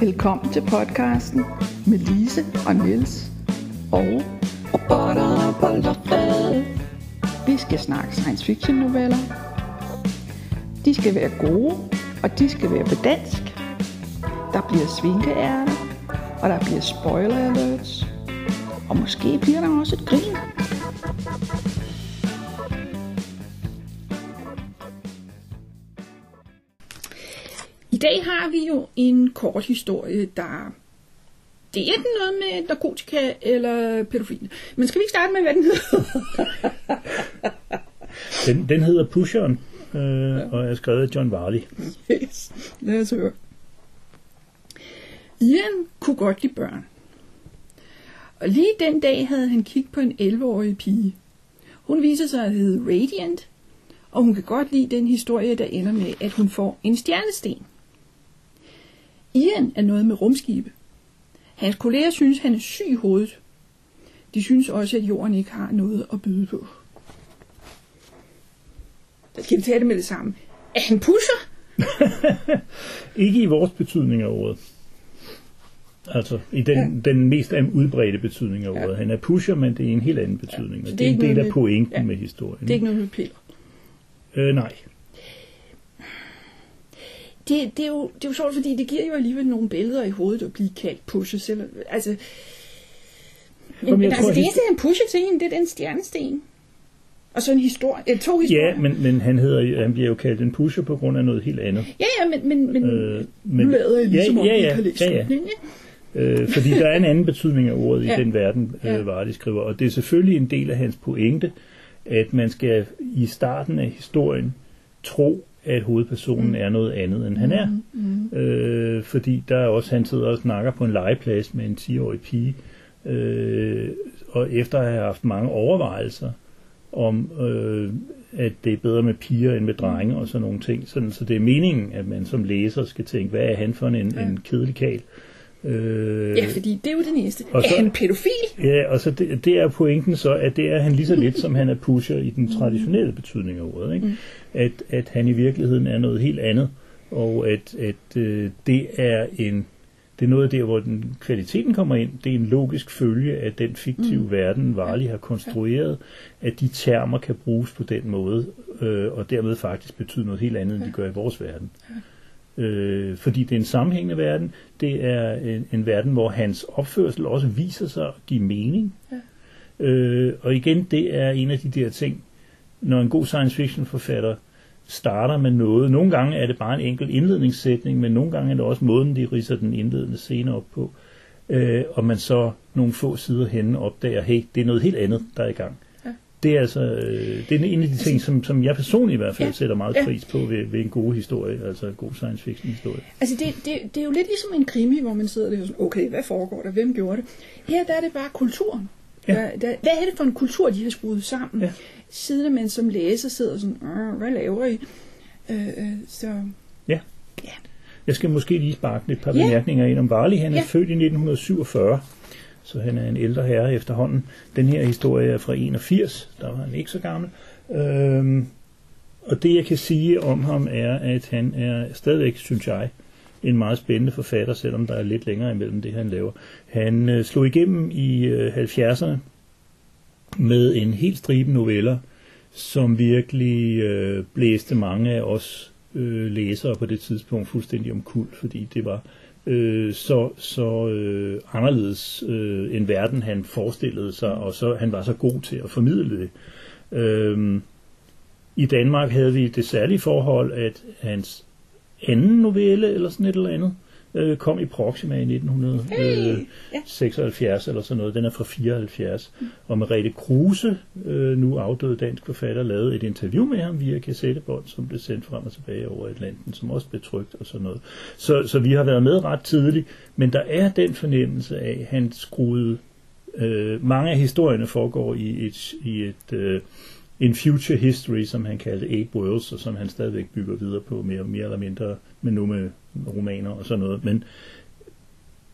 Velkommen til podcasten med Lise og Niels og Robotter, polterfred. vi skal snakke science fiction noveller. De skal være gode, og de skal være på dansk. Der bliver svinkeærter, og der bliver spoiler alerts. Og måske bliver der også et grin. Dag har vi jo en kort historie, der... Det er enten noget med narkotika eller pædofil. Men skal vi ikke starte med, hvad den hedder? Den, den hedder Pusheren, øh, og er skrevet af John Varley. Yes. Lad os høre. Ian kunne godt lide børn. Og lige den dag havde han kigget på en 11-årig pige. Hun viser sig at hedde Radiant, og hun kan godt lide den historie, der ender med, at hun får en stjernesten. Ian er noget med rumskibe. Hans kolleger synes, han er syg i hovedet. De synes også, at jorden ikke har noget at byde på. Så skal vi tage det med det samme. Er han pusher? Ikke i vores betydning af ordet. Altså i den, ja. den mest udbredte betydning af ordet. Han er pusher, men det er en helt anden betydning. så Ja, det det er er en del af med- pointen ja. med historien. Det er ikke noget med piller. øh, nej. Det, det, er jo, det er jo sjovt, fordi det giver jo alligevel nogle billeder i hovedet at blive kaldt pusher. Selv, altså, men, men altså, tror, det eneste, han pusher til hende, det er den stjernesten. Og så en historie, eller to historier. Ja, men, men han, hedder, han bliver jo kaldt en pusher på grund af noget helt andet. ja, ja, men, men, men, Øh, øh, men- nu lader jeg ligesom ja, om, ja, ja, læst ja, ja. ikke? Øh, fordi der er en anden betydning af ordet Ja. i den verden, Ja. øh, Vardy skriver. Og det er selvfølgelig en del af hans pointe, at man skal i starten af historien tro, at hovedpersonen mm. er noget andet, end han er. Mm. Øh, fordi der er også, han sidder og snakker på en legeplads med en 10-årig pige, øh, og efter at have haft mange overvejelser om, øh, at det er bedre med piger end med drenge og sådan nogle ting. Sådan, så det er meningen, at man som læser skal tænke, hvad er han for en, Ja. en kedelig kal? Øh, Ja, fordi det er jo det næste. og Er så- han pædofil? Ja, og så det, det er pointen så, at det er han lige så lidt, som han er pusher i den traditionelle betydning af ordet. Ikke? Mm. At, at han i virkeligheden er noget helt andet, og at, at øh, det er en det er noget der, hvor den kvaliteten kommer ind. Det er en logisk følge af den fiktive mm. verden, Varley har konstrueret, at de termer kan bruges på den måde, øh, og dermed faktisk betyde noget helt andet, end de gør i vores verden. Øh, fordi det er en sammenhængende verden. Det er en, en verden, hvor hans opførsel også viser sig at give mening. Ja. Øh, og igen, det er en af de der ting, når en god science fiction forfatter starter med noget. Nogle gange er det bare en enkelt indledningssætning, men nogle gange er det også måden, de riser den indledende scene op på. Øh, og man så nogle få sider henne opdager, hey, det er noget helt andet, der er i gang. Ja. Det er altså øh, det er en af de ting, som, som jeg personligt i hvert fald Ja. ja. sætter meget Ja. pris på ved, ved en god historie, altså en god science fiction historie. Altså, det, det, det er jo lidt ligesom en krimi, hvor man sidder der og sådan, okay, hvad foregår der? Hvem gjorde det? Her der er det bare kulturen. Ja. Der, der, hvad er det for en kultur, de har skruet sammen? Ja. Siden at man som læser sidder sådan, "Øh, hvad laver I? Øh, øh, så Jeg skal måske lige sparke et par Ja. bemærkninger ind om Varley. Han er Ja. født i 1947, så han er en ældre herre efterhånden. Den her historie er fra 81, der var han ikke så gammel. Øhm, og det jeg kan sige om ham er, at han er stadigvæk, synes jeg, en meget spændende forfatter, selvom der er lidt længere imellem det, han laver. Han øh, slog igennem i øh, 70'erne med en helt stribe noveller, som virkelig øh, blæste mange af os øh, læsere på det tidspunkt fuldstændig omkuld, fordi det var øh, så, så øh, anderledes øh, en verden, han forestillede sig, og så han var så god til at formidle det. Øh, I Danmark havde vi det særlige forhold, at hans anden novelle, eller sådan et eller andet, øh, kom i Proxima i 1976 ja. eller sådan noget. Den er fra 74. Og Merete Kruse, øh, nu afdøde dansk forfatter, lavede et interview med ham via kassettebånd, som blev sendt frem og tilbage over Atlanten, som også blev trygt og sådan noget. Så, så vi har været med ret tidligt, men der er den fornemmelse af, at han skruede øh, mange af historierne foregår i et, i et øh, en future history, som han kaldte Eight Worlds, og som han stadigvæk bygger videre på mere, mere eller mindre, men nu med romaner og sådan noget. Men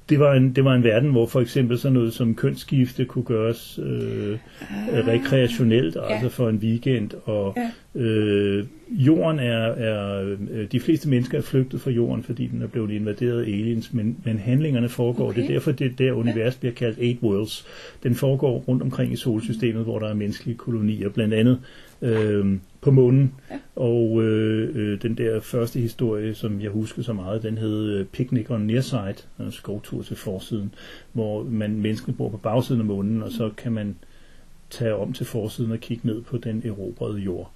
det var, en, det var en verden, hvor for eksempel sådan noget som kønsskifte kunne gøres øh, Ah. rekreationelt, Ja. altså for en weekend, og Ja. øh, jorden er, er, øh, de fleste mennesker er flygtet fra jorden, fordi den er blevet invaderet af aliens, men, men handlingerne foregår, Okay. det er derfor, det der univers bliver kaldt Eight Worlds. Den foregår rundt omkring i solsystemet, hvor der er menneskelige kolonier, blandt andet øh, på månen, Ja. og øh, øh, den der første historie, som jeg husker så meget, den hed øh, Picnic on Nearside, en skovtur til forsiden, hvor man menneskene bor på bagsiden af månen, og så kan man tage om til forsiden og kigge ned på den erobrede jord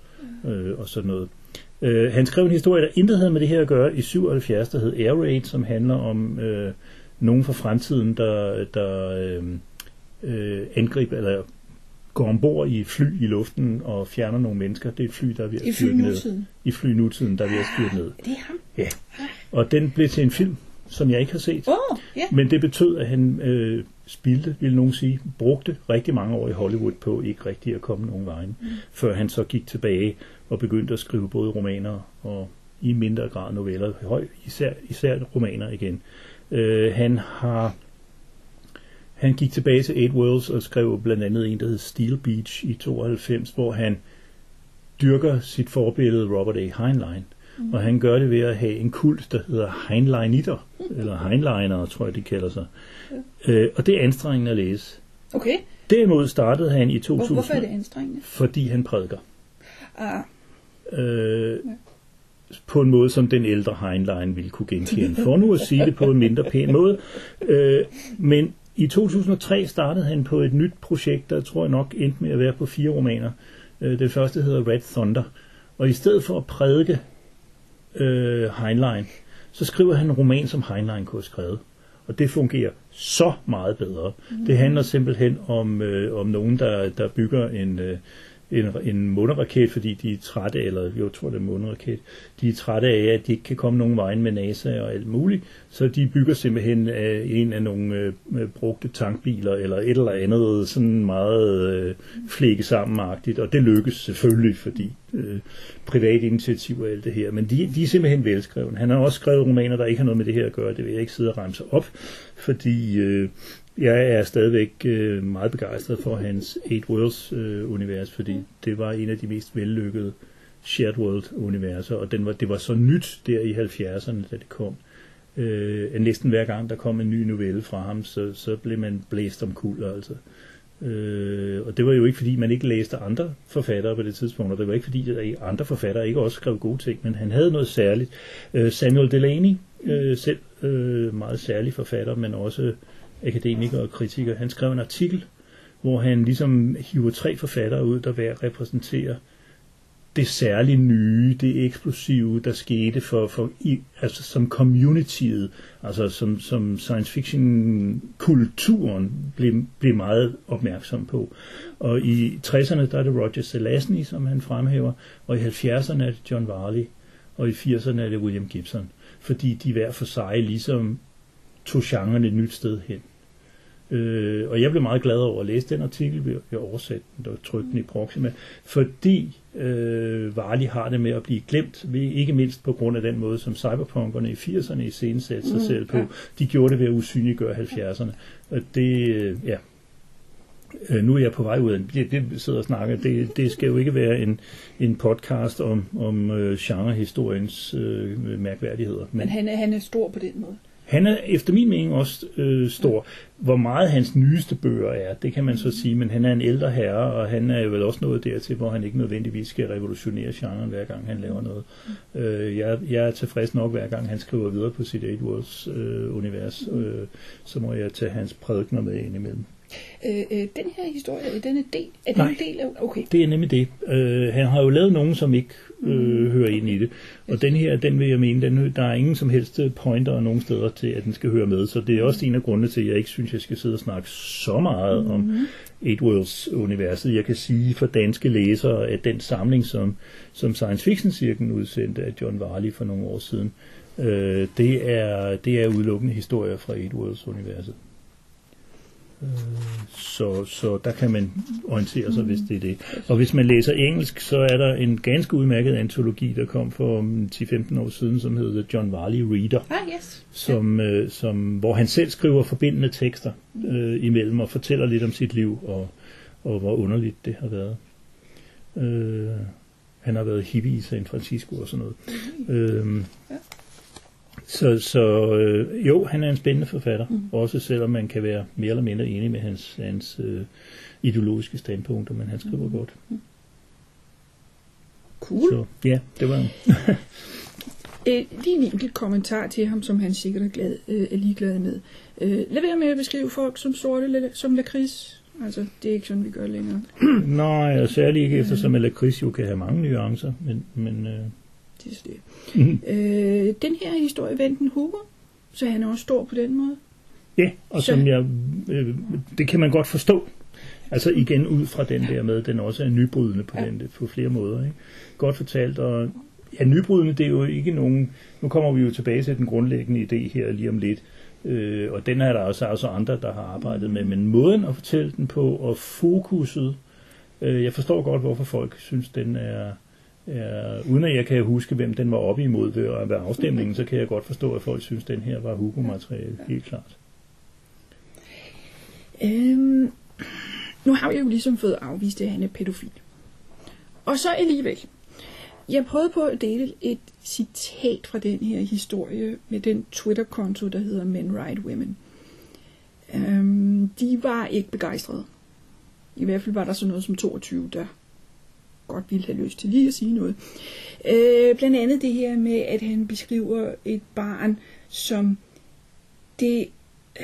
øh, og sådan noget. Øh, han skrev en historie, der intet havde med det her at gøre i 77, der hed Air Raid, som handler om øh, nogen fra fremtiden, der, der øh, øh, angriber eller går ombord i fly i luften og fjerner nogle mennesker. Det er et fly, der er ved at I styrte ned. I flynutiden, der er ved at styrte ned. Det er ham. Ja. Og den blev til en film, som jeg ikke har set. Oh, ja. Men det betød, at han øh, spildte, vil nogen sige, brugte rigtig mange år i Hollywood på ikke rigtig at komme nogen vejen, mm. før han så gik tilbage og begyndte at skrive både romaner og i mindre grad noveller, høj, især, især romaner igen. Øh, han har han gik tilbage til Eight Worlds og skrev blandt andet en, der hed Steel Beach i 92, hvor han dyrker sit forbillede Robert A. Heinlein. Mm. Og han gør det ved at have en kult, der hedder Heinleiniter, eller Heinleiner, tror jeg, de kalder sig. Øh, og det er anstrengende at læse. Okay. Derimod startede han i Hvor, 2000, hvorfor er det anstrengende? fordi han prædiker. Ah, Øh, på en måde, som den ældre Heinlein ville kunne genkende. For nu at sige det på en mindre pæn måde. Øh, men i 2003 startede han på et nyt projekt, der tror jeg nok endte med at være på fire romaner. Øh, det første hedder Red Thunder. Og i stedet for at prædike øh, Heinlein, så skriver han en roman, som Heinlein kunne have skrevet. Og det fungerer så meget bedre. Mm. Det handler simpelthen om, øh, om nogen, der, der bygger en, øh, en, en måneraket, fordi de er trætte, eller jo, jeg tror det er måneraket, de er trætte af, at de ikke kan komme nogen vejen med NASA og alt muligt, så de bygger simpelthen øh, en af nogle øh, øh, brugte tankbiler, eller et eller andet sådan meget øh, flække sammenagtigt, og det lykkes selvfølgelig, fordi øh, privat initiativ og alt det her, men de, de er simpelthen velskrevne. Han har også skrevet romaner, der ikke har noget med det her at gøre, det vil jeg ikke sidde og remse op, fordi øh, jeg er stadigvæk øh, meget begejstret for hans Eight Worlds øh, univers, fordi det var en af de mest vellykkede shared world universer, og den var, det var så nyt der i 70'erne, da det kom. Øh, næsten hver gang der kom en ny novelle fra ham, så, så blev man blæst om kul, altså. Øh, og det var jo ikke fordi, man ikke læste andre forfattere på det tidspunkt, og det var ikke fordi, at andre forfattere ikke også skrev gode ting, men han havde noget særligt. Øh, Samuel Delaney, øh, selv øh, meget særlig forfatter, men også akademiker og kritiker, han skrev en artikel, hvor han ligesom hiver tre forfattere ud, der hver repræsenterer det særlige nye, det eksplosive, der skete for, for i, altså som communityet, altså som, som science fiction kulturen blev, blev meget opmærksom på. Og i 60'erne, der er det Roger Zelazny, som han fremhæver, og i 70'erne er det John Varley, og i 80'erne er det William Gibson, fordi de hver for sig ligesom tog genren et nyt sted hen. Øh, og jeg blev meget glad over at læse den artikel, vi har oversat den og trykt den i Proxima, fordi øh, Varley har det med at blive glemt, ikke mindst på grund af den måde, som cyberpunkerne i 80'erne i scenen satte sig Mm, selv på. ja. De gjorde det ved at usynliggøre 70'erne. Og det, øh, ja, Øh, nu er jeg på vej ud af det, det sidder og snakker. Det, det skal jo ikke være en, en podcast om, om øh, genrehistoriens øh, mærkværdigheder. men han er, han er stor på den måde. Han er efter min mening også øh, stor. Hvor meget hans nyeste bøger er, det kan man så sige, men han er en ældre herre, og han er jo vel også nået dertil, hvor han ikke nødvendigvis skal revolutionere genren, hver gang han laver noget. Øh, jeg, jeg er tilfreds nok, hver gang han skriver videre på sit Worlds øh, univers, øh, så må jeg tage hans prædikner med ind imellem. Øh, øh, den her historie, er den en del? Er den Nej. en del af... Okay. Det er nemlig det. Øh, han har jo lavet nogen, som ikke øh, hører ind i det. Og den her, den vil jeg mene, den, der er ingen som helst pointer nogen steder til, at den skal høre med. Så det er også en af grundene til, at jeg ikke synes, jeg skal sidde og snakke så meget mm-hmm. om Eight Worlds-universet. Jeg kan sige for danske læsere, at den samling, som, som Science Fiction Cirken udsendte af John Varley for nogle år siden, øh, det, er, det er udelukkende historier fra Eight Worlds-universet. Så, så der kan man orientere sig, mm. hvis det er det. Og hvis man læser engelsk, så er der en ganske udmærket antologi, der kom for 10-15 år siden, som hedder John Varley Reader, Ah, yes. som, øh, som, hvor han selv skriver forbindende tekster øh, imellem og fortæller lidt om sit liv og, og hvor underligt det har været. Øh, han har været hippie i San Francisco og sådan noget. Øh, Ja. Så så øh, jo, han er en spændende forfatter, Mm. mm. også selvom man kan være mere eller mindre enig med hans, hans øh, ideologiske standpunkter, men han skriver mm. godt. Cool. Så ja, det var Øh, lige en enkelt kommentar til ham, som han sikkert er, glad, øh, er ligeglad med. Øh, lad være med at beskrive folk som sorte, som lakrids. Altså, det er ikke sådan, vi gør længere. Nej, og særligt ikke eftersom at lakrids jo kan have mange nuancer, men, men øh, Så det. Mhm. Øh, den her historie vendte en Hugo, så han er også stor på den måde. ja, og Så- som jeg, øh, det kan man godt forstå. Altså igen ud fra den der med, den også er nybrydende på, Ja. den, på flere måder. Ikke? Godt fortalt, og ja, nybrydende, det er jo ikke nogen, nu kommer vi jo tilbage til den grundlæggende idé her lige om lidt, øh, og den er der også, også andre, der har arbejdet med, men måden at fortælle den på, og fokuset, øh, jeg forstår godt, hvorfor folk synes, den er, er, uden at jeg kan huske, hvem den var oppe imod ved, ved afstemningen, så kan jeg godt forstå, at folk synes, den her var Hugo-materiale, helt klart. Øhm, nu har vi jo ligesom fået afvist, at han er pædofil. Og så alligevel. Jeg prøvede på at dele et citat fra den her historie med den Twitter-konto, der hedder Men Right Women. Øhm, de var ikke begejstrede. I hvert fald var der sådan noget som 22, der godt ville have lyst til lige at sige noget. Øh, blandt andet det her med, at han beskriver et barn som det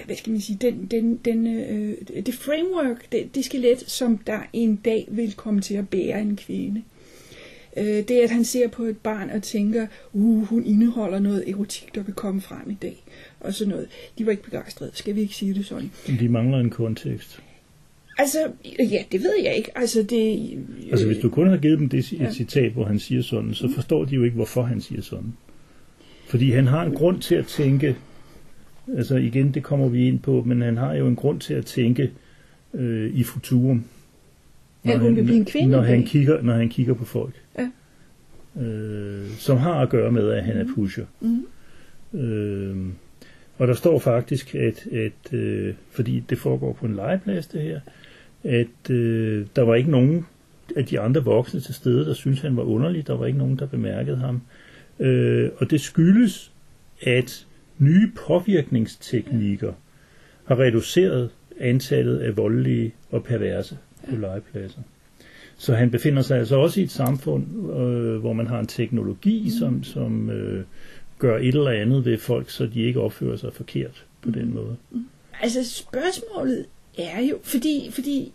hvad skal man sige, den, den, den, øh, det framework, det, det skelet, som der en dag vil komme til at bære en kvinde. Øh, det er, at han ser på et barn og tænker, uh, hun indeholder noget erotik, der vil komme frem i dag. Og sådan noget. De var ikke begejstrede, skal vi ikke sige det sådan. Men de mangler en kontekst. Altså, ja, det ved jeg ikke. Altså, det... øh, Altså hvis du kun har givet dem det, et Ja. citat, hvor han siger sådan, så forstår de jo ikke, hvorfor han siger sådan. Fordi han har en grund til at tænke, altså igen, det kommer vi ind på, men han har jo en grund til at tænke øh, i futurum. At hun vil blive en kvinde når han, kigger, når han kigger på folk. Ja. Øh, som har at gøre med, at han er pusher. Mm. Øh, og der står faktisk, at, at øh, fordi det foregår på en legeplads det her, at øh, der var ikke nogen af de andre voksne til stede, der syntes, han var underlig. Der var ikke nogen, der bemærkede ham. Øh, og det skyldes, at nye påvirkningsteknikker har reduceret antallet af voldelige og perverse på legepladser. Så han befinder sig altså også i et samfund, øh, hvor man har en teknologi, som, som øh, gør et eller andet ved folk, så de ikke opfører sig forkert på den måde. Altså, spørgsmålet er jo, fordi, fordi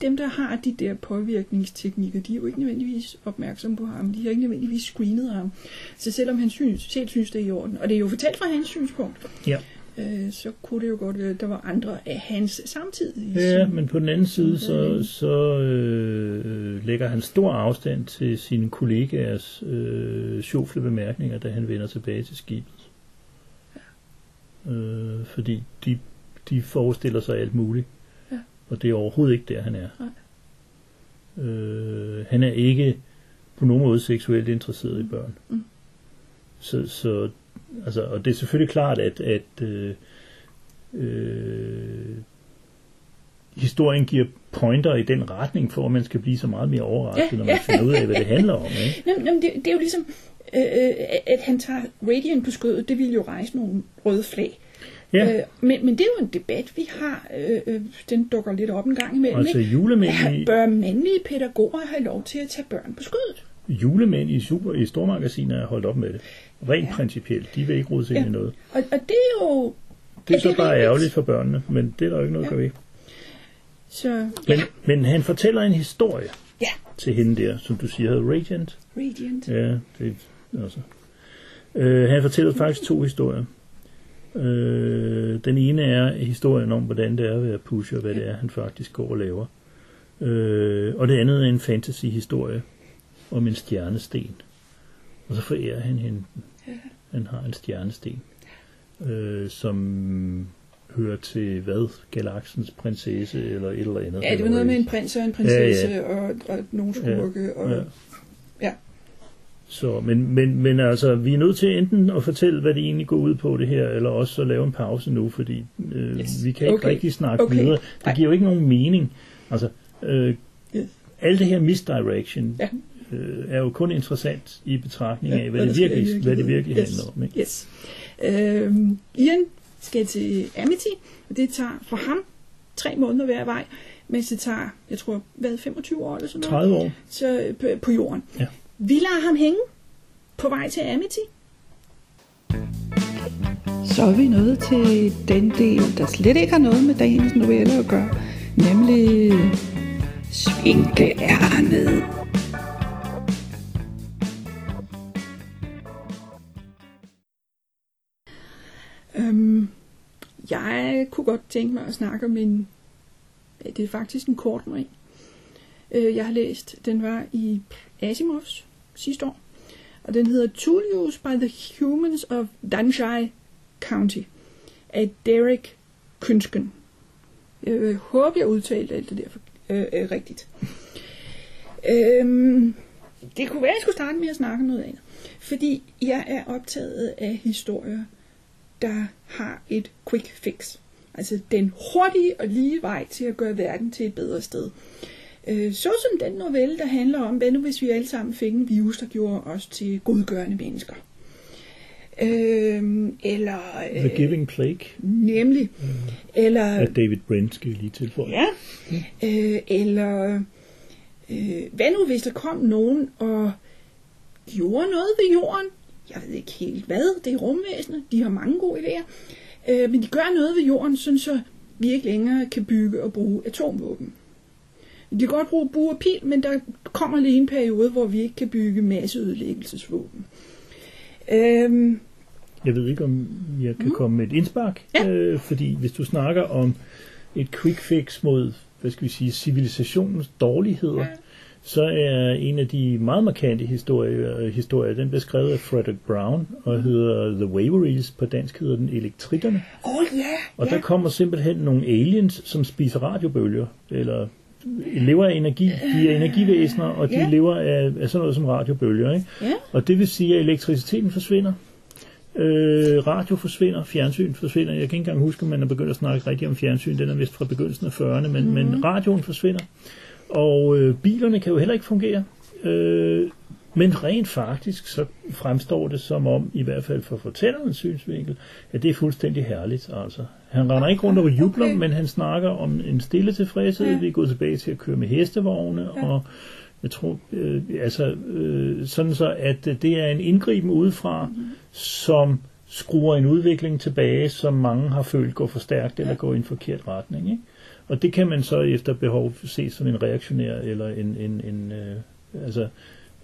dem, der har de der påvirkningsteknikker, de er jo ikke nødvendigvis opmærksomme på ham. De har ikke nødvendigvis screenet ham. Så selvom han synes, selv synes, det er i orden, og det er jo fortalt fra hans synspunkt, Ja. øh, så kunne det jo godt være, at der var andre af hans samtidige. Ja, som- men på den anden side, så, så øh, lægger han stor afstand til sine kollegaers øh, sjofle bemærkninger, da han vender tilbage til skibet. Øh, fordi de, de forestiller sig alt muligt. Ja. Og det er overhovedet ikke der, han er. Øh, han er ikke på nogen måde seksuelt interesseret i børn. Mm. Så, så altså, og det er selvfølgelig klart, at, at øh, øh, historien giver pointer i den retning, for at man skal blive så meget mere overrasket, Ja, når man ja. finder ud af, hvad det handler om. Ikke? Jamen, jamen, det, det er jo ligesom, øh, øh, at han tager Radiant på skødet, det ville jo rejse nogle røde flag. Ja, Øh, men, men det er jo en debat, vi har. Øh, øh, den dukker lidt op en gang imellem. altså julemænd i, Bør mandlige pædagoger have lov til at tage børn på skødet? julemænd i, super, i stormagasiner er holdt op med det. Rent Ja. ja. principielt. De vil ikke rode sig ind Ja. i noget. Og, og det er jo... Det er Er så det bare ærgerligt for børnene, men det er der jo ikke noget at gøre ved. Så Men, ja, men han fortæller en historie ja. til hende der, som du siger hedder Radiant. Radiant. Ja, det altså. Øh, han fortæller faktisk to historier. Øh, den ene er historien om, hvordan det er at være pusher, hvad det er, han faktisk går og laver. Øh, og det andet er en fantasy-historie om en stjernesten. Og så forærer han hende den. Han har en stjernesten, øh, som hører til hvad? Galaksens prinsesse eller et eller andet. Ja, det var noget med en prins og en prinsesse ja, ja. Og, og nogle skurke. Ja, og, ja. Så, men, men, men altså, vi er nødt til enten at fortælle, hvad det egentlig går ud på det her, eller også at lave en pause nu, fordi øh, Yes. vi kan ikke Okay. rigtig snakke Okay. videre. Det giver jo ikke nogen mening. Altså, øh, Yes. alt det her misdirection Ja. øh, er jo kun interessant i betragtning af, Ja, hvad, hvad det i virkelig, hvad det virkelig Yes. handler om. Ikke? Yes. Øhm, Ian skal til Amity, og det tager for ham tre måneder hver vej, mens det tager, jeg tror, hvad, 25 år eller sådan noget? 30 år. Så, øh, på, på jorden. Ja. Vi lader ham hænge på vej til Amity. Så er vi nået til den del, der slet ikke har noget med dagens novelle at gøre, nemlig svinkeærnet. Øhm, jeg kunne godt tænke mig at snakke om en... Det er faktisk en kort roman. Øh, jeg har læst. Den var i Asimovs sidste år. Og den hedder Tullius by the Humans of Danjai County af Derek Kynsken. Jeg øh, håber, jeg udtalte alt det der for, øh, øh, rigtigt. Øhm, det kunne være, at jeg skulle starte med at snakke noget andet. Fordi jeg er optaget af historier, der har et quick fix. Altså den hurtige og lige vej til at gøre verden til et bedre sted. Øh, Så som den novelle, der handler om, hvad nu hvis vi alle sammen fik en virus, der gjorde os til godgørende mennesker. Øh, eller... The Giving Plague Nemlig. Eller... af David Brent, skal lige tilføje. Ja. Øh, eller øh, hvad nu hvis der kom nogen og gjorde noget ved jorden? Jeg ved ikke helt hvad. Det er rumvæsener. De har mange gode idéer. Øh, men de gør noget ved jorden, sådan så vi ikke længere kan bygge og bruge atomvåben. De kan godt bruge bue og pil, men der kommer lige en periode, hvor vi ikke kan bygge masseødelæggelsesvåben. Øhm, Jeg ved ikke, om jeg kan komme med et indspark, Mm. Ja. øh, fordi hvis du snakker om et quick fix mod, hvad skal vi sige, civilisationens dårligheder, Ja. så er en af de meget markante historier, historier den blev skrevet af Frederick Brown og hedder The Waveries, på dansk hedder den Elektritterne. Åh oh, ja, Og ja. der kommer simpelthen nogle aliens, som spiser radiobølger, eller lever af energi. De er energivæsener, og de Ja. lever af, af sådan noget som radiobølger. Ikke? Ja. Og det vil sige, at elektriciteten forsvinder. Øh, radio forsvinder, fjernsyn forsvinder. Jeg kan ikke engang huske, om man er begyndt at snakke rigtig om fjernsyn. Den er vist fra begyndelsen af 40'erne, men, mm. men radioen forsvinder. Og øh, bilerne kan jo heller ikke fungere. Øh, men rent faktisk, så fremstår det som om, i hvert fald fra fortællerens synsvinkel, at det er fuldstændig herligt. Altså. Han render ikke rundt og jubler, Okay. men han snakker om en stille tilfredshed. Ja. Vi er gået tilbage til at køre med hestevogne, Ja. og jeg tror, øh, altså, øh, sådan så, at øh, det er en indgriben udefra, mm. som skruer en udvikling tilbage, som mange har følt går for stærkt eller går i en forkert retning. Ikke? Og det kan man så efter behov se som en reaktionær eller en, en, en øh, altså,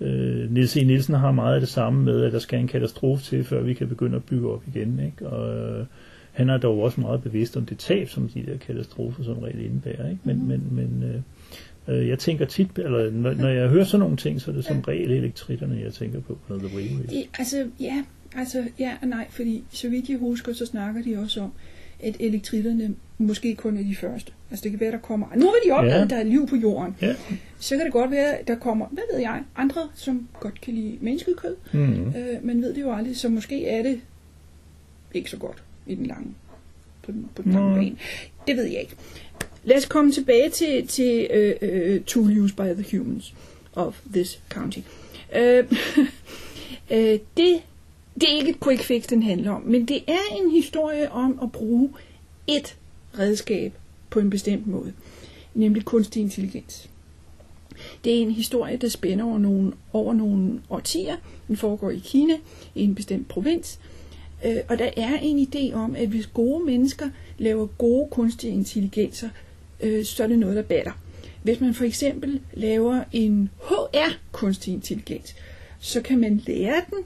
øh, Niels E. Nielsen har meget af det samme med, at der skal en katastrofe til, før vi kan begynde at bygge op igen. Ikke? Og øh, han er dog også meget bevidst om det tab, som de der katastrofer som regel indebærer. Ikke? Men, men, men øh, øh, jeg tænker tit, eller når, når jeg hører sådan nogle ting, så er det som regel elektritterne, jeg tænker på, når The. Det, altså, ja, altså, ja og nej, fordi så vidt jeg husker, så snakker de også om, at elektritterne måske kun er de første. Altså det kan være, der kommer... Nu vil de opdage, Ja. at der er liv på jorden. Ja. Så kan det godt være, at der kommer, hvad ved jeg, andre, som godt kan lide menneskekød. Mm. Øh, man ved det jo aldrig, så måske er det ikke så godt i den lange, på den, på den lange bane. Det ved jeg ikke. Lad os komme tilbage til, til uh, uh, Tool Used by the Humans of this county. Uh, uh, det, det er ikke et quick fix, den handler om, men det er en historie om at bruge et redskab på en bestemt måde, nemlig kunstig intelligens. Det er en historie, der spænder over nogle, over nogle årtier. Den foregår i Kina, i en bestemt provins. Øh, og der er en idé om, at hvis gode mennesker laver gode kunstige intelligenser, øh, så er det noget, der batter. Hvis man for eksempel laver en HR-kunstig intelligens, så kan man lære den,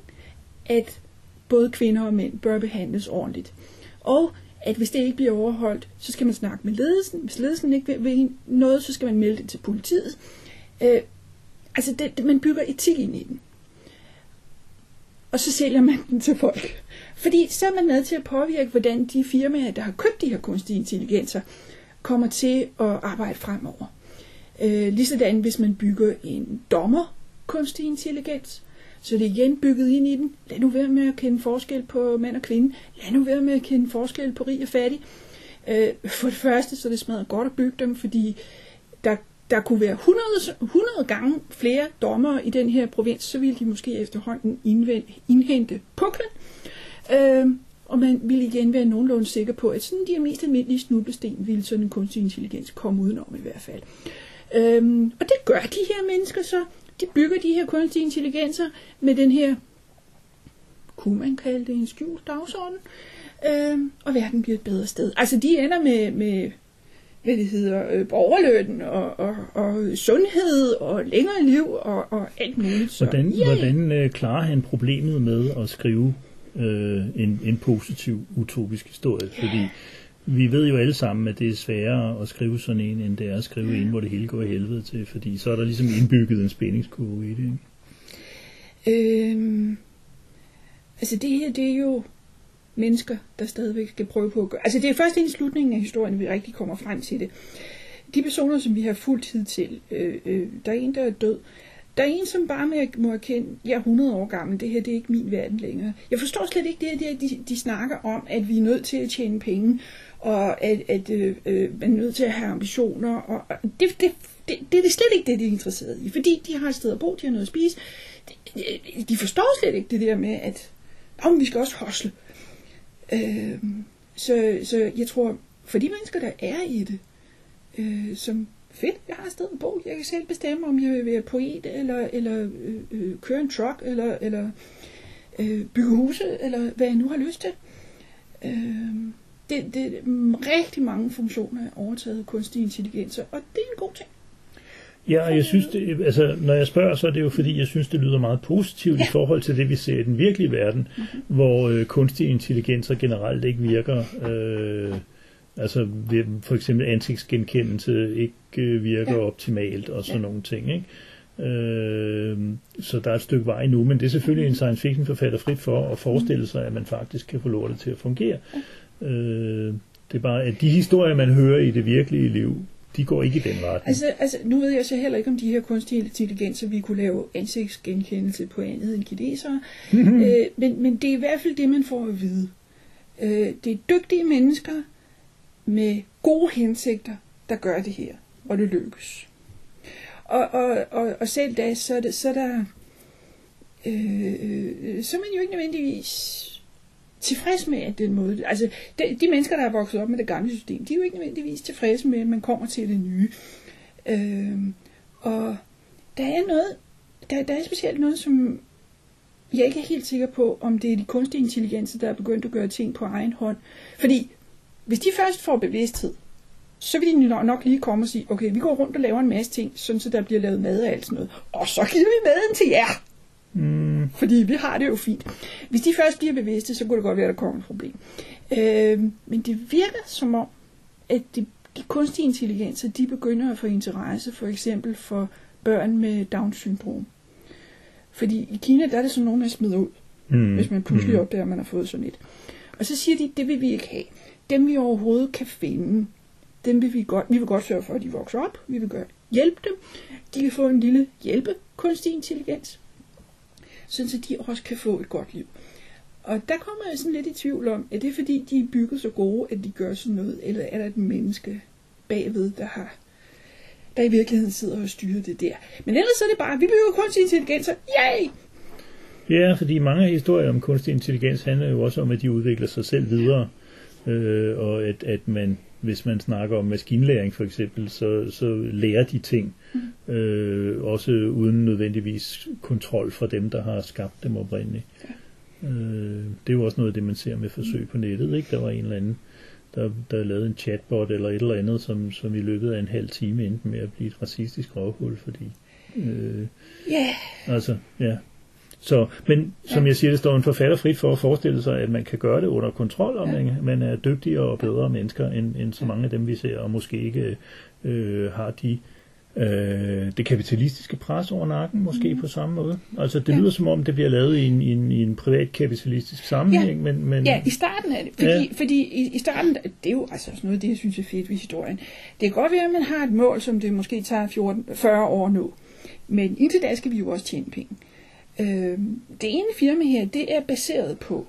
at både kvinder og mænd bør behandles ordentligt. Og at hvis det ikke bliver overholdt, så skal man snakke med ledelsen. Hvis ledelsen ikke vil, vil noget, så skal man melde det til politiet. Øh, altså, det, det, man bygger etik ind i den. og så sælger man den til folk. Fordi så er man med til at påvirke, hvordan de firmaer, der har købt de her kunstige intelligenser, kommer til at arbejde fremover. Øh, ligesådan hvis man bygger en dommer kunstig intelligens, så det er igen bygget ind i den. Lad nu være med at kende forskel på mand og kvinde. Lad nu være med at kende forskel på rig og fattig. Øh, for det første, så er det smadret godt at bygge dem, fordi der, der kunne være 100, 100 gange flere dommere i den her provins, så ville de måske efterhånden indhente puklen. Øh, og man ville igen være nogenlunde sikker på, at sådan de mest almindelige snublesten ville sådan en kunstig intelligens komme udenom i hvert fald. Øhm, og det gør de her mennesker så. De bygger de her kunstige intelligenser med den her, kunne man kalde det en skjult dagsorden, øhm, og verden bliver et bedre sted. Altså de ender med, med hvad det hedder, øh, borgerløn og, og, og sundhed og længere liv og, og alt muligt. Så, hvordan yeah. hvordan øh, klarer han problemet med at skrive øh, en, en positiv utopisk historie? Fordi vi ved jo alle sammen, at det er sværere at skrive sådan en, end det er at skrive en, hvor det hele går i helvede til, fordi så er der ligesom indbygget en spændingskurve i det. Ikke? Øhm, altså det her, det er jo mennesker, der stadigvæk skal prøve på at gøre. Altså det er først i slutningen af historien, vi rigtig kommer frem til det. De personer, som vi har fuld tid til, øh, øh, der er en, der er død. Der er en, som bare med, må erkende, jeg er 100 år gammel, det her det er ikke min verden længere. Jeg forstår slet ikke det, det de, de snakker om, at vi er nødt til at tjene penge, og at, at øh, øh man er nødt til at have ambitioner. Og, og det, det, det, det er slet ikke det, de er interesseret i, fordi de har et sted at bo, de har noget at spise. De, de forstår slet ikke det der med, at om vi skal også hosle. Øh, så, så jeg tror, for de mennesker, der er i det, øh, som fedt, jeg har et sted at bo, jeg kan selv bestemme, om jeg vil være poet, eller, eller øh, øh, køre en truck, eller, eller øh, bygge huse, eller hvad jeg nu har lyst til. Øh, det, det, rigtig mange funktioner er overtaget af kunstig intelligens, og det er en god ting. Ja, og jeg synes, det, altså, når jeg spørger, så er det jo fordi, jeg synes, det lyder meget positivt ja. i forhold til det, vi ser i den virkelige verden, mm-hmm. hvor øh, kunstig intelligenser generelt ikke virker, øh, altså for eksempel ansigtsgenkendelse ikke øh, virker ja. optimalt og sådan ja. nogle ting, ikke? Øh, så der er et stykke vej nu, men det er selvfølgelig en science fiction forfatter frit for at forestille sig, at man faktisk kan få lortet til at fungere. Øh, det er bare, at de historier, man hører i det virkelige liv, de går ikke i den retning. Altså, altså, nu ved jeg så heller ikke, om de her kunstige intelligenser, vi kunne lave ansigtsgenkendelse på andet end kinesere. Mm-hmm. Øh, men, men det er i hvert fald det, man får at vide. Øh, det er dygtige mennesker med gode hensigter, der gør det her, og det lykkes. Og, og, og, og selv da, så er, det, så er der, øh, så er man jo ikke nødvendigvis tilfreds med at den måde. Altså, de, de mennesker, der er vokset op med det gamle system, de er jo ikke nødvendigvis tilfredse med, at man kommer til det nye. Øh, og der er noget, der, der er specielt noget, som jeg ikke er helt sikker på, om det er de kunstige intelligenser, der er begyndt at gøre ting på egen hånd. Fordi hvis de først får bevidsthed, så vil de nok lige komme og sige, okay, vi går rundt og laver en masse ting, sådan så der bliver lavet mad og alt sådan noget. Og så giver vi maden til jer. Mm. Fordi vi har det jo fint. Hvis de først bliver bevidste, så kunne det godt være, at der kommer et problem. Øh, men det virker som om, at de, de kunstige intelligenser, de begynder at få interesse for eksempel for børn med Down-syndrom. Fordi i Kina, der er det sådan nogen, der smider ud, mm. hvis man pludselig mm. opdager, at man har fået sådan et. Og så siger de, det vil vi ikke have. Dem vi overhovedet kan finde, dem vil vi godt, vi vil godt sørge for, at de vokser op. Vi vil gøre, hjælpe dem. De kan få en lille hjælpe kunstig intelligens sådan så de også kan få et godt liv. Og der kommer jeg sådan lidt i tvivl om, er det fordi, de er bygget så gode, at de gør sådan noget, eller er der et menneske bagved, der har der i virkeligheden sidder og styrer det der. Men ellers er det bare, vi bygger kunstig intelligens, yay! Ja, fordi mange historier om kunstig intelligens handler jo også om, at de udvikler sig selv videre, øh, og at, at man hvis man snakker om maskinlæring for eksempel, så, så lærer de ting, mm. øh, også uden nødvendigvis kontrol fra dem, der har skabt dem oprindeligt. Ja. Øh, det er jo også noget af det, man ser med forsøg mm. på nettet. Ikke? Der var en eller anden, der, der lavede en chatbot eller et eller andet, som, som i løbet af en halv time endte med at blive et racistisk røvhul, fordi... Øh, yeah. Altså, ja. Så, men som ja. jeg siger, det står en forfatter frit for at forestille sig, at man kan gøre det under kontrol, og ja. man, man er dygtigere og bedre mennesker end, end så mange af dem, vi ser, og måske ikke øh, har de øh, det kapitalistiske pres over nakken, måske mm. på samme måde. Altså det ja. lyder som om, det bliver lavet i en, i en, i en privat kapitalistisk sammenhæng, ja. men, men... Ja, i starten er det. Fordi, ja. fordi i, i starten, det er jo altså sådan noget, det jeg synes er fedt ved historien. Det kan godt være, at man har et mål, som det måske tager 14, 40 år nu. Men indtil da skal vi jo også tjene penge. Øh, det ene firma her, det er baseret på,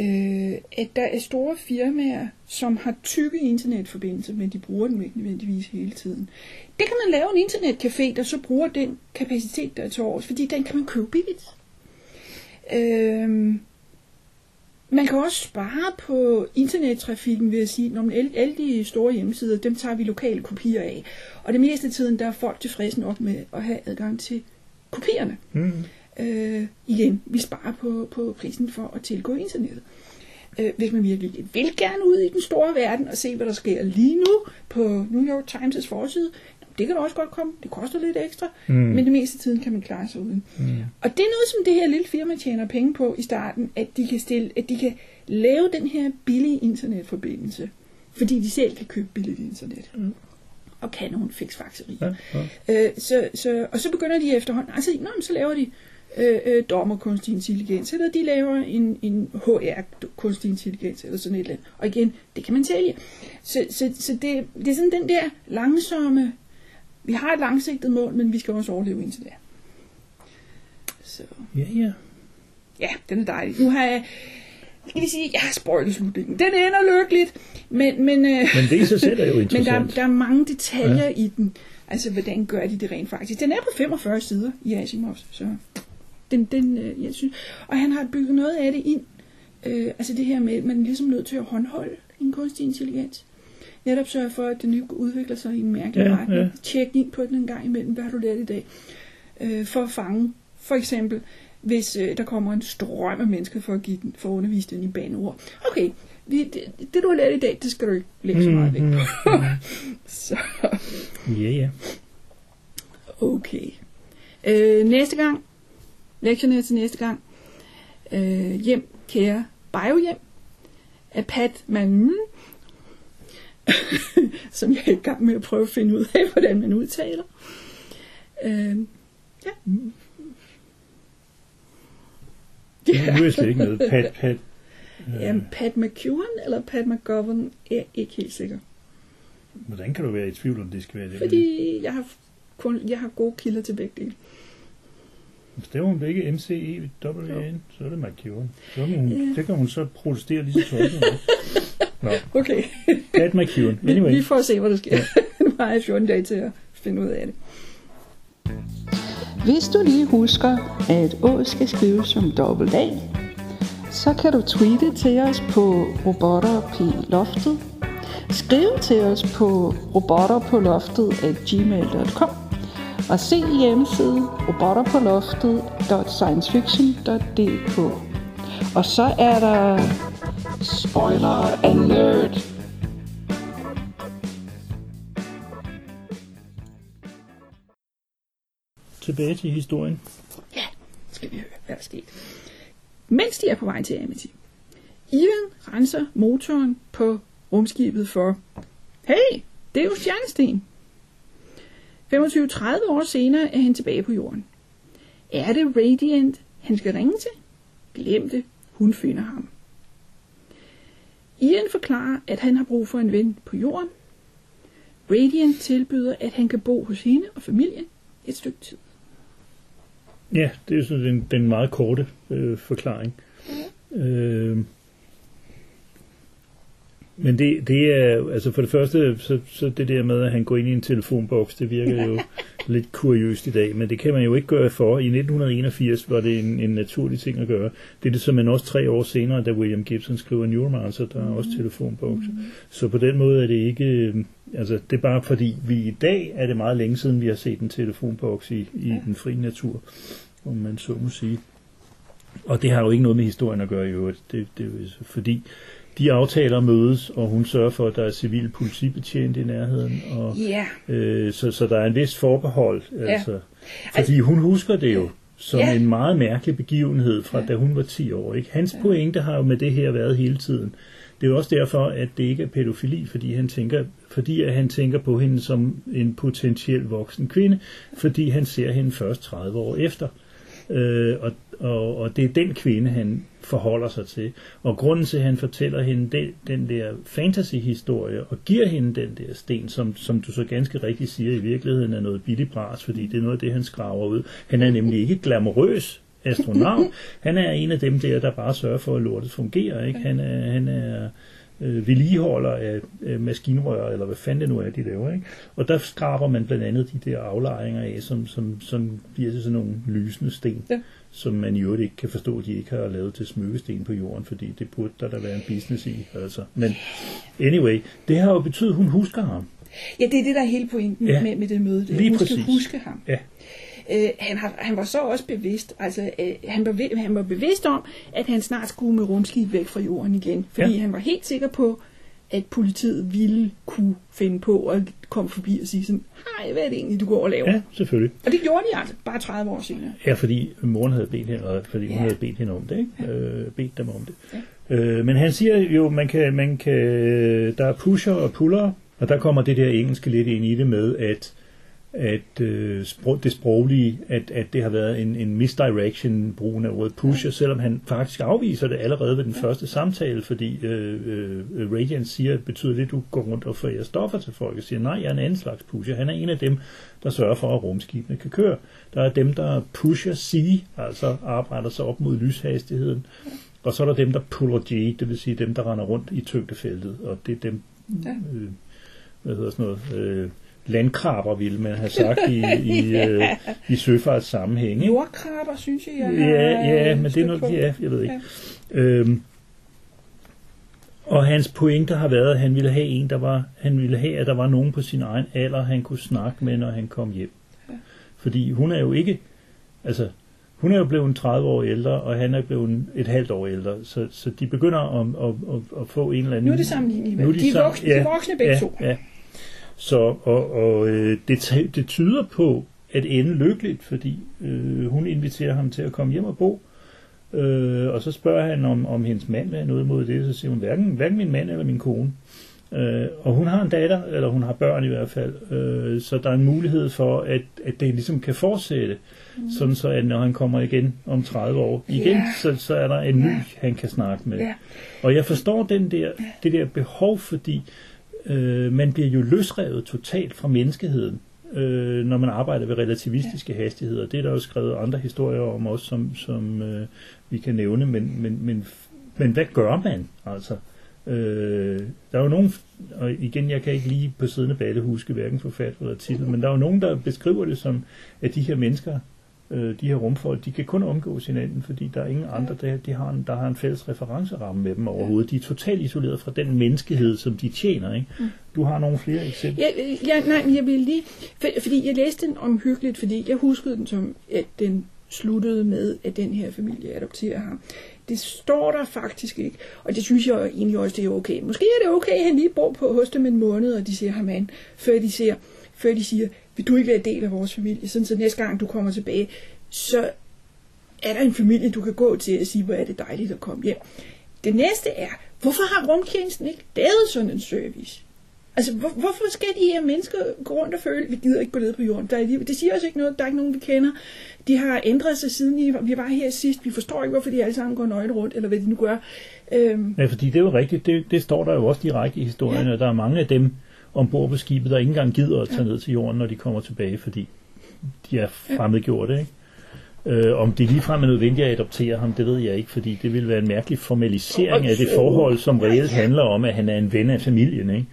øh, at der er store firmaer, som har tykke internetforbindelser, men de bruger den ikke nødvendigvis hele tiden. Det kan man lave en internetcafé, der så bruger den kapacitet, der er til års, fordi den kan man købe billigt. Øh, man kan også spare på internettrafikken ved at sige, at alle, alle de store hjemmesider, dem tager vi lokale kopier af. Og det meste af tiden, der er folk tilfredse nok med at have adgang til kopierne. Mm. Øh, igen, vi sparer på, på prisen for at tilgå internettet. Øh, hvis man virkelig vil gerne ud i den store verden og se, hvad der sker lige nu på New York Times' forside, det kan også godt komme. Det koster lidt ekstra, mm. men det meste af tiden kan man klare sig uden. Mm. Og det er noget, som det her lille firma tjener penge på i starten, at de kan, stille, at de kan lave den her billige internetforbindelse, fordi de selv kan købe billigt internet. Mm og kan nogle fiksfakserier. Ja, ja. Øh, så, så, og så begynder de efterhånden, altså nå, så laver de øh, øh, dommer kunstig intelligens, eller de laver en, en HR kunstig intelligens, eller sådan et eller andet. Og igen, det kan man sælge. Så, så, så det, det er sådan den der langsomme, vi har et langsigtet mål, men vi skal også overleve indtil det. Så. Ja, ja. Ja, den er dejlig. Nu har jeg, skal vi sige, jeg har spoilet slutningen. Den ender lykkeligt, men... Men, øh, men det i sig selv er jo interessant. Men der, der er mange detaljer ja. i den. Altså, hvordan gør de det rent faktisk? Den er på 45 sider i Asimovs, så den, den øh, jeg synes... Og han har bygget noget af det ind. Øh, altså det her med, at man er ligesom nødt til at håndholde en kunstig intelligens. Netop sørge for, at den udvikler sig i en mærkelig ja, retning. Ja. Tjek ind på den en gang imellem. Hvad har du lært i dag? Øh, for at fange, for eksempel, hvis øh, der kommer en strøm af mennesker for at, give den, for at undervise den i baneord. Okay, vi, det, det du har lært i dag, det skal du ikke lægge så meget væk på. Mm, mm. så. Ja, ja. Okay. Øh, næste gang, lektionerne til næste gang, øh, hjem, kære biohjem, af Pat Malmø, som jeg er i gang med at prøve at finde ud af, hvordan man udtaler. Øh, ja. Ja. Nu er slet ikke med. Pat, Pat, øh. Jamen, Pat McEwan eller Pat McGovern er ikke helt sikker. Hvordan kan du være i tvivl om det skal være det? Fordi jeg har, kun, jeg har gode kilder til begge dele. Stemmer hun begge M, C, E, W, N, så er det McEwan. Så kan hun, ja. det kan hun så protestere lige så tosset. Nå. Okay. Pat McEwan. Anyway. Vi, vi får se, hvad der sker. Ja. nu har jeg 14 dage til at finde ud af det. Hvis du lige husker, at Å skal skrives som dobbelt A, så kan du tweete til os på robotterploftet. Skriv til os på robotterpåloftet at gmail.com og se hjemmesiden robotterpåloftet.sciencefiction.dk Og så er der spoiler alert! Tilbage til historien. Ja, skal vi høre, hvad der skete. Mens de er på vej til Amity, Ivan renser motoren på rumskibet for, hey, det er jo Stjernesten. 25-30 år senere er han tilbage på jorden. Er det Radiant, han skal ringe til? Glem det, hun finder ham. Ian forklarer, at han har brug for en ven på jorden. Radiant tilbyder, at han kan bo hos hende og familien et stykke tid. Ja, det er sådan den, den meget korte øh, forklaring. Mm. Øh, men det, det er, altså for det første, så, så det der med, at han går ind i en telefonboks, det virker jo lidt kuriøst i dag, men det kan man jo ikke gøre for. I 1981 var det en, en naturlig ting at gøre. Det er det som man også tre år senere, da William Gibson skriver Neuromancer, der er også mm. telefonboks. Mm. Så på den måde er det ikke, øh, altså det er bare fordi, vi i dag er det meget længe siden, vi har set en telefonboks i, i ja. den frie natur, om man så må sige. Og det har jo ikke noget med historien at gøre i øvrigt. Det, det fordi, de aftaler mødes, og hun sørger for, at der er civil politibetjent i nærheden. Og, yeah. øh, så, så der er en vis forbehold. Ja. Altså, fordi hun husker det jo som yeah. en meget mærkelig begivenhed fra ja. da hun var 10 år. Ikke? Hans ja. pointe har jo med det her været hele tiden. det er jo også derfor, at det ikke er pædofili, fordi han tænker, fordi at han tænker på hende som en potentiel voksen kvinde, fordi han ser hende først 30 år efter. Øh, og, og, og det er den kvinde, han forholder sig til. Og grunden til, at han fortæller hende den, den der fantasy-historie, og giver hende den der sten, som, som du så ganske rigtigt siger, i virkeligheden er noget billig bras, fordi det er noget af det, han skraver ud. Han er nemlig ikke glamourøs astronaut. Han er en af dem der, der bare sørger for, at lortet fungerer. Ikke? Han er, han er øh, vedligeholder af øh, maskinrør, eller hvad fanden det nu er, de laver. Ikke? Og der skraber man blandt andet de der aflejringer af, som, som, som bliver til sådan nogle lysende sten, Ja. som man i øvrigt ikke kan forstå, at de ikke har lavet til smykkesten på jorden, fordi det burde der da være en business i. Altså. Men anyway, det har jo betydet, at hun husker ham. Ja, det er det, der er hele pointen Ja, med, med det møde. Det. lige Hun skal præcis. huske ham. Ja. Øh, han, har, han var så også bevidst, altså øh, han, var, han var bevidst om, at han snart skulle med rumskib væk fra jorden igen. Fordi Ja. ja. han var helt sikker på, at politiet ville kunne finde på at komme forbi og sige sådan, hej, hvad er det egentlig, du går og laver? ja, Ja. selvfølgelig. Og det gjorde de altså, bare 30 år senere. Ja, fordi moren havde bedt hende, og fordi hun Ja. havde bedt hende om det, ikke? Øh, bedt dem om det. Øh, men han siger jo, man kan, man kan, der er pusher og puller, og der kommer det der engelske lidt ind i det med, at at øh, sprog, det sproglige, at, at det har været en, en misdirection, brugen af ordet pusher, selvom han faktisk afviser det allerede ved den første samtale, fordi øh, øh, Radiant siger, at det betyder det, at du går rundt og forærer stoffer til folk, og siger, nej, jeg er en anden slags pusher. Han er en af dem, der sørger for, at rumskibene kan køre. Der er dem, der pusher C, altså arbejder sig op mod lyshastigheden, og så er der dem, der puller G, det vil sige dem, der render rundt i tyngdefeltet, og det er dem, Ja. øh, hvad hedder sådan noget, øh, landkrabber, ville man have sagt i, i, øh, i søfarts sammenhæng. Ikke? Jordkrabber, synes jeg, jeg Ja, ja, men det er noget, ja, jeg ved ikke. Øhm, og hans pointe har været, at han ville have en, der var, han ville have, at der var nogen på sin egen alder, han kunne snakke med, når han kom hjem. Fordi hun er jo ikke, altså, hun er jo blevet 30 år ældre, og han er blevet et halvt år ældre, så, så de begynder at, at, at, at få en eller anden... Nu er det sammenligneligt. Nu er De, de voksne, ja, de voksne begge ja, to. Ja. Så, og, og øh, det, det tyder på at ende lykkeligt, fordi øh, hun inviterer ham til at komme hjem og bo. Øh, og så spørger han, om, om hendes mand vil have noget imod det. Så siger hun, hverken, hverken min mand eller min kone. Øh, og hun har en datter, eller hun har børn i hvert fald. Øh, så der er en mulighed for, at, at det ligesom kan fortsætte. Mm. Sådan så, at når han kommer igen om 30 år igen, Ja. så, så er der en ny, han kan snakke med. Ja. Og jeg forstår den der, det der behov, fordi øh, man bliver jo løsrevet totalt fra menneskeheden, øh, når man arbejder ved relativistiske ja. hastigheder. Det er der jo skrevet andre historier om også, som, som øh, vi kan nævne, men, men, men, men hvad gør man altså? Øh, der er jo nogen, og igen, jeg kan ikke lige på siddende balle huske hverken forfatter eller titel, men der er jo nogen, der beskriver det som, at de her mennesker, øh, de her rumfolk, de kan kun omgås hinanden, fordi der er ingen andre, der, de har en, der har en fælles referenceramme med dem overhovedet. De er totalt isoleret fra den menneskehed, som de tjener. Ikke? Du har nogle flere eksempler. Ja, øh, ja, nej, men jeg vil lige... For, fordi jeg læste den omhyggeligt, fordi jeg huskede den som, at den sluttede med, at den her familie adopterer ham. Det står der faktisk ikke, og det synes jeg egentlig også, det er okay. Måske er det okay, at han lige bor på hos dem en måned, og de ser ham an, før de, ser, før de siger, vil du ikke være del af vores familie, sådan så næste gang du kommer tilbage, så er der en familie, du kan gå til og sige, hvor er det dejligt at komme hjem. Det næste er, hvorfor har rumtjenesten ikke lavet sådan en service? Altså, hvor, hvorfor skal de her mennesker gå rundt og føle, vi gider ikke gå ned på jorden? Der er, det siger os ikke noget, der er ikke nogen, vi kender. De har ændret sig siden vi var her sidst. Vi forstår ikke, hvorfor de alle sammen går nøgne rundt, eller hvad de nu gør. Øhm, Ja, fordi det er jo rigtigt. Det, det står der jo også direkte i historien, Ja. og der er mange af dem ombord på skibet, der ikke engang gider at tage ned til jorden, når de kommer tilbage, fordi de er fremmedgjorte, ikke? Øh, om det ligefrem er nødvendigt at adoptere ham, det ved jeg ikke, fordi det vil være en mærkelig formalisering af det forhold, som reelt handler om, at han er en ven af familien. Ikke?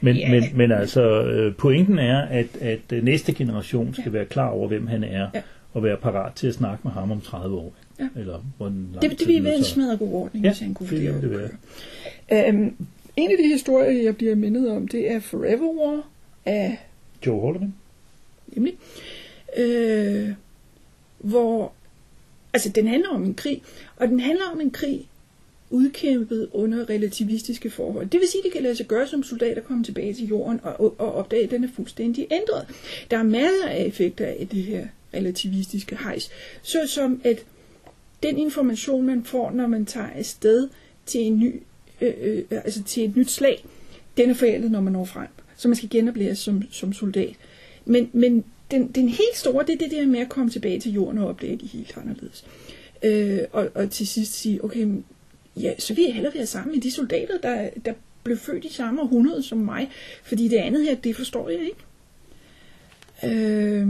Men, Ja. men, men altså, øh, pointen er, at, at øh, næste generation skal være klar over, hvem han er, og være parat til at snakke med ham om 30 år. Ja. Eller hvor det, det ville være en smadret god ordning, Ja, hvis han kunne det det køre. Øhm, en af de historier, jeg bliver mindet om, det er Forever War af Joe Haldeman? nemlig, øh, hvor, altså den handler om en krig, og den handler om en krig udkæmpet under relativistiske forhold. Det vil sige, at det kan lade sig gøre som soldater komme tilbage til jorden og, og opdage, at den er fuldstændig ændret. Der er masser af effekter af det her relativistiske hejs, såsom at den information, man får, når man tager afsted til en ny øh, øh, altså til et nyt slag, den er forældet, når man når frem. Så man skal genoplæres som, som soldat. Men, men den, den helt store, det er det der med at komme tilbage til jorden og opdage de helt anderledes. Øh, og, og til sidst sige, okay, ja, så vil jeg hellere være sammen med de soldater, der, der blev født i samme århundrede som mig. Fordi det andet her, det forstår jeg ikke. Øh,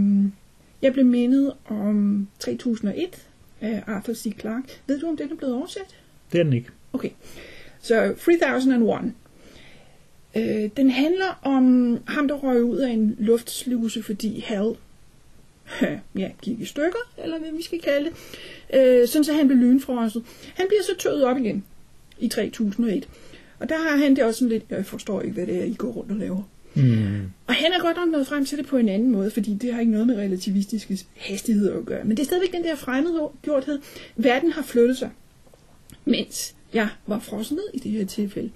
jeg blev mindet om 3001 af Arthur C. Clarke. Ved du, om den er blevet oversat? Det er den ikke. Okay. Så 3001. Øh, den handler om ham, der røg ud af en luftsluse, fordi Hal ja, gik i stykker, eller hvad vi skal kalde det. Øh, sådan så han blev lynfrosset. Han bliver så tøet op igen i 3001. Og der har han det også sådan lidt, jeg forstår ikke, hvad det er, I går rundt og laver. Mm. Og han er godt nok nået frem til det på en anden måde, fordi det har ikke noget med relativistiske hastigheder at gøre. Men det er stadigvæk den der fremmedgjorthed. Verden har flyttet sig, mens jeg var frosset ned i det her tilfælde.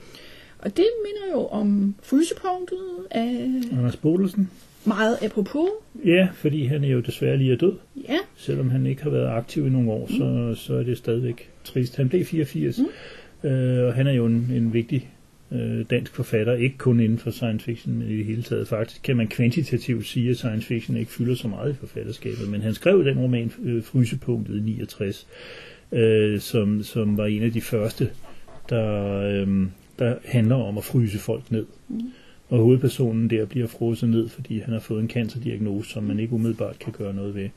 Og det minder jo om frysepunktet af Anders Bodelsen. meget apropos. Ja, fordi han er jo desværre lige er død. Ja, Selvom han ikke har været aktiv i nogle år, så, så er det stadigvæk trist. Han blev 84, mm. øh, og han er jo en, en vigtig øh, dansk forfatter, ikke kun inden for science fiction, men i det hele taget. Faktisk kan man kvantitativt sige, at science fiction ikke fylder så meget i forfatterskabet, men han skrev den roman øh, Frysepunktet i 69, øh, som, som var en af de første, der, øh, der handler om at fryse folk ned. Mm. Og hovedpersonen der bliver frosset ned, fordi han har fået en cancerdiagnose, som man ikke umiddelbart kan gøre noget ved.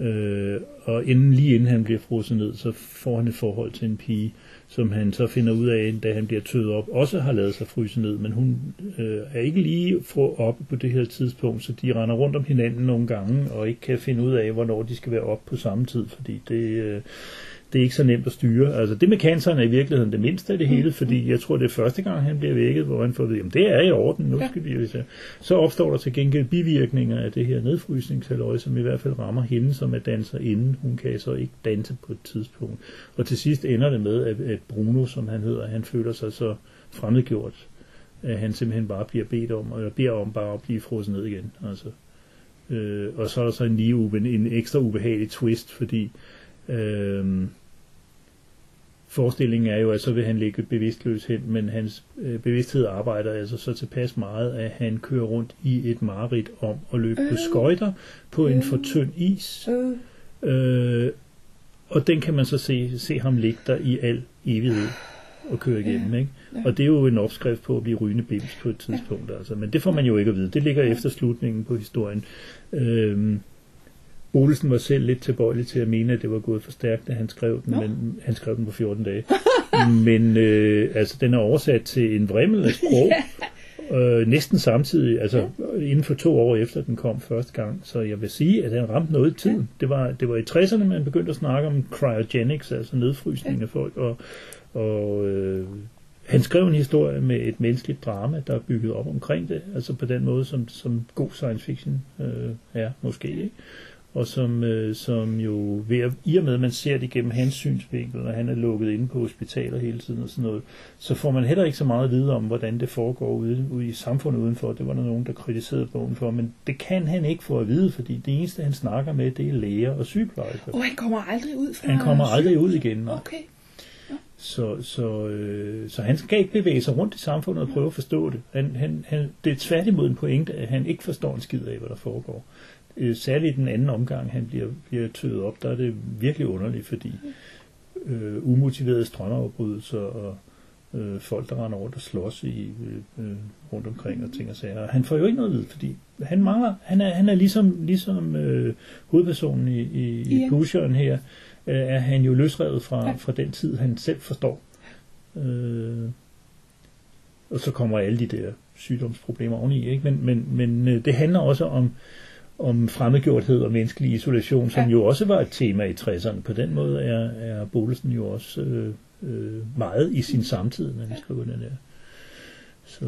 Øh, og inden, lige inden han bliver frosset ned, så får han et forhold til en pige, som han så finder ud af, da han bliver tøet op, også har lavet sig fryse ned, men hun øh, er ikke lige få op på det her tidspunkt, så de render rundt om hinanden nogle gange, og ikke kan finde ud af, hvornår de skal være op på samme tid, fordi det, øh, det er ikke så nemt at styre. Altså det med canceren er i virkeligheden det mindste af det hele, fordi jeg tror, det er første gang, han bliver vækket, hvor han får at vide, at det er i orden, nu skal vi jo. Så opstår der til gengæld bivirkninger af det her nedfrysningshalløj, som i hvert fald rammer hende, som er danser inden. Hun kan så ikke danse på et tidspunkt. Og til sidst ender det med, at, at Bruno, som han hedder, han føler sig så fremmedgjort, at han simpelthen bare bliver bedt om, eller beder om bare at blive frosset ned igen. Altså. Øh, og så er der så en, lige ube, en ekstra ubehagelig twist, fordi øh, forestillingen er jo, at så vil han ligge bevidstløs hen, men hans øh, bevidsthed arbejder altså så tilpas meget, at han kører rundt i et mareridt om at løbe på skøjter på en for tynd is. Øh, og den kan man så se, se ham ligge der i al evighed og køre igennem. Ikke? Og det er jo en opskrift på at blive rygende bims på et tidspunkt. Altså. Men det får man jo ikke at vide. Det ligger efter slutningen på historien. Øhm, Olesen var selv lidt tilbøjelig til at mene, at det var gået for stærkt, da han skrev den, Nå. men han skrev den på 14 dage. men øh, altså, den er oversat til en vrimmel af sprog, øh, næsten samtidig, altså inden for to år efter den kom første gang. Så jeg vil sige, at den ramte noget i tiden. Det var, det var i 60'erne, man begyndte at snakke om cryogenics, altså nedfrysning af folk, og, og øh, han skrev en historie med et menneskeligt drama, der er bygget op omkring det, altså på den måde, som, som god science fiction øh, er, måske, ikke? Og som, øh, som jo ved at, i og med, at man ser det igennem hans synsvinkel, og han er lukket inde på hospitaler hele tiden og sådan noget, så får man heller ikke så meget at vide om, hvordan det foregår ude, ude i samfundet udenfor. Det var der nogen, der kritiserede bogen for, men det kan han ikke få at vide, fordi det eneste, han snakker med, det er læger og sygeplejersker. Og han kommer aldrig ud fra... Han kommer aldrig ud igen. nej. Okay. Så, så, øh, så han skal ikke bevæge sig rundt i samfundet og prøve at forstå det. Han, han, han, det er tværtimod en pointe, at han ikke forstår en skid af, hvad der foregår. Øh, særligt i den anden omgang, han bliver, bliver tøet op, der er det virkelig underligt, fordi øh, umotiverede strømafbrydelser og øh, folk, der render rundt og slås i, øh, øh, rundt omkring og ting og sager. Han får jo ikke noget vide, fordi han mangler, han er, han er ligesom, ligesom øh, hovedpersonen i, i, i Ja. Pusheren her, øh, er han jo løsrevet fra, fra den tid, han selv forstår. Øh, og så kommer alle de der sygdomsproblemer oveni, ikke? Men, men, men øh, det handler også om, om fremmedgjorthed og menneskelig isolation, som Ja. jo også var et tema i 60'erne. På den måde er, er Bolesen jo også øh, øh, meget i sin samtid, når han skriver den der. Så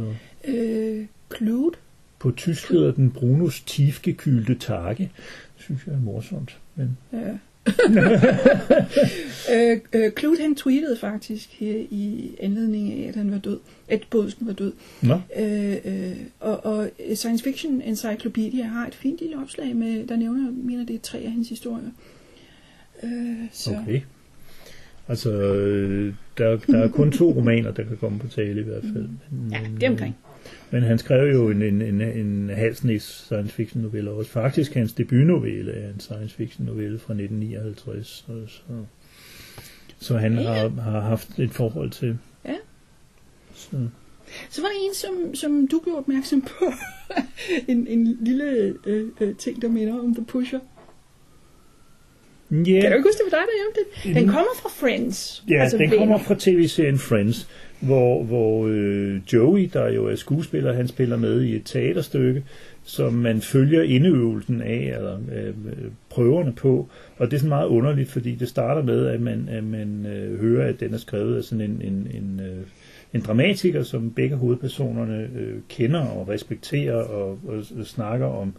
Øh, Claude? på tysk hedder den Brunos tiefgekühlte Tage. synes jeg er morsomt. Men Ja. øh, øh, han tweetede faktisk her i anledning af, at han var død, at Bådsen var død. Nå, Øh, øh, og, og Science Fiction Encyclopedia har et fint lille opslag med, der nævner, mener det er tre af hans historier. Øh, så. okay. Altså, øh, der, der er kun to romaner, der kan komme på tale i hvert fald. Men, Ja, men, det er omkring. Men han skrev jo en, en, en, en halsnæs science fiction novelle også. Faktisk hans debutnovelle er en science fiction novelle fra 1959. Så, så, så han Ja, ja. har, har haft et forhold til. Ja. Så. Så var der en, som, som du gjorde opmærksom på. en, en lille øh, øh, ting, der minder om The Pusher. Ja, Kan du ikke huske, det var dig, der nævnte det? Den Mhm. kommer fra Friends. Ja, altså den venner. kommer fra tv-serien Friends, hvor, hvor øh, Joey, der jo er skuespiller, han spiller med i et teaterstykke, som man følger indeøvelsen af, eller øh, øh, prøverne på. Og det er sådan meget underligt, fordi det starter med, at man, at man øh, hører, at den er skrevet af sådan en, en, en, øh, en dramatiker, som begge hovedpersonerne øh, kender og respekterer og, og, og snakker om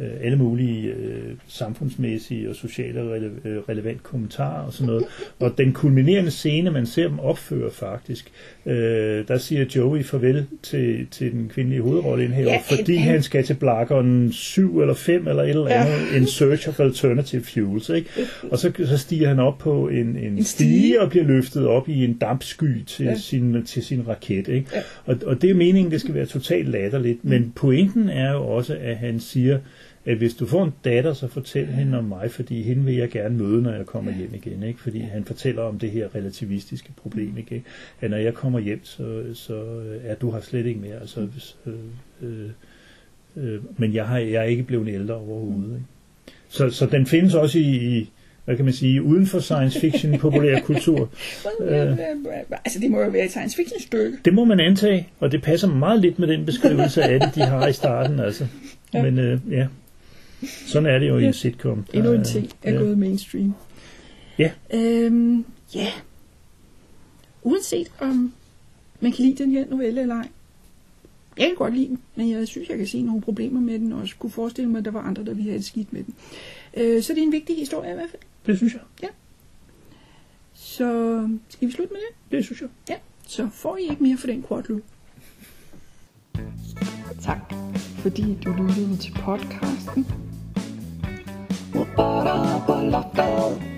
øh, alle mulige øh, samfundsmæssige og sociale rele- øh, relevant kommentarer og sådan noget. Og den kulminerende scene, man ser dem opføre faktisk, øh, der siger Joey farvel til, til den kvindelige hovedrolleindhæver, Ja, ja, fordi han- han skal til blakkeren 7 eller 5 eller et eller Ja. andet, in search of alternative fuels. Ikke? Og så, så stiger han op på en, en, En en stige. og bliver løftet op i en dampsky til, Ja. ja. sin, til sin raket. Ikke? Ja. Og, og det er meningen, det skal være totalt latterligt. Men pointen er jo også, at han siger, at hvis du får en datter, så fortæl hende om mig, fordi hende vil jeg gerne møde, når jeg kommer hjem igen. Ikke? Fordi han fortæller om det her relativistiske problem. Ikke? At når jeg kommer hjem, så, så er du her slet ikke mere. Altså, øh, øh, øh, men jeg, har, jeg er ikke blevet ældre overhovedet. Ikke? Så, så den findes også i, i, hvad kan man sige, uden for science fiction i populær kultur. Øh. Altså, det må jo være et science fiction stykke. Det må man antage, og det passer meget lidt med den beskrivelse af det, de har i starten. Altså. Men øh, ja, sådan er det jo i Ja. en sitcom. Der Endnu en er- ting er ja. gået mainstream. Ja. Øhm, ja. Uanset om man kan lide den her novelle eller ej. Jeg kan godt lide den, men jeg synes, jeg kan se nogle problemer med den, og også kunne forestille mig, at der var andre, der ville have det skidt med den. Øh, så det er en vigtig historie i hvert fald. Det synes jeg. Så skal vi slutte med det? Det synes jeg. Ja. Så får I ikke mere for den quadloop. Tak, fordi du lyttede til podcasten. Bara på loftet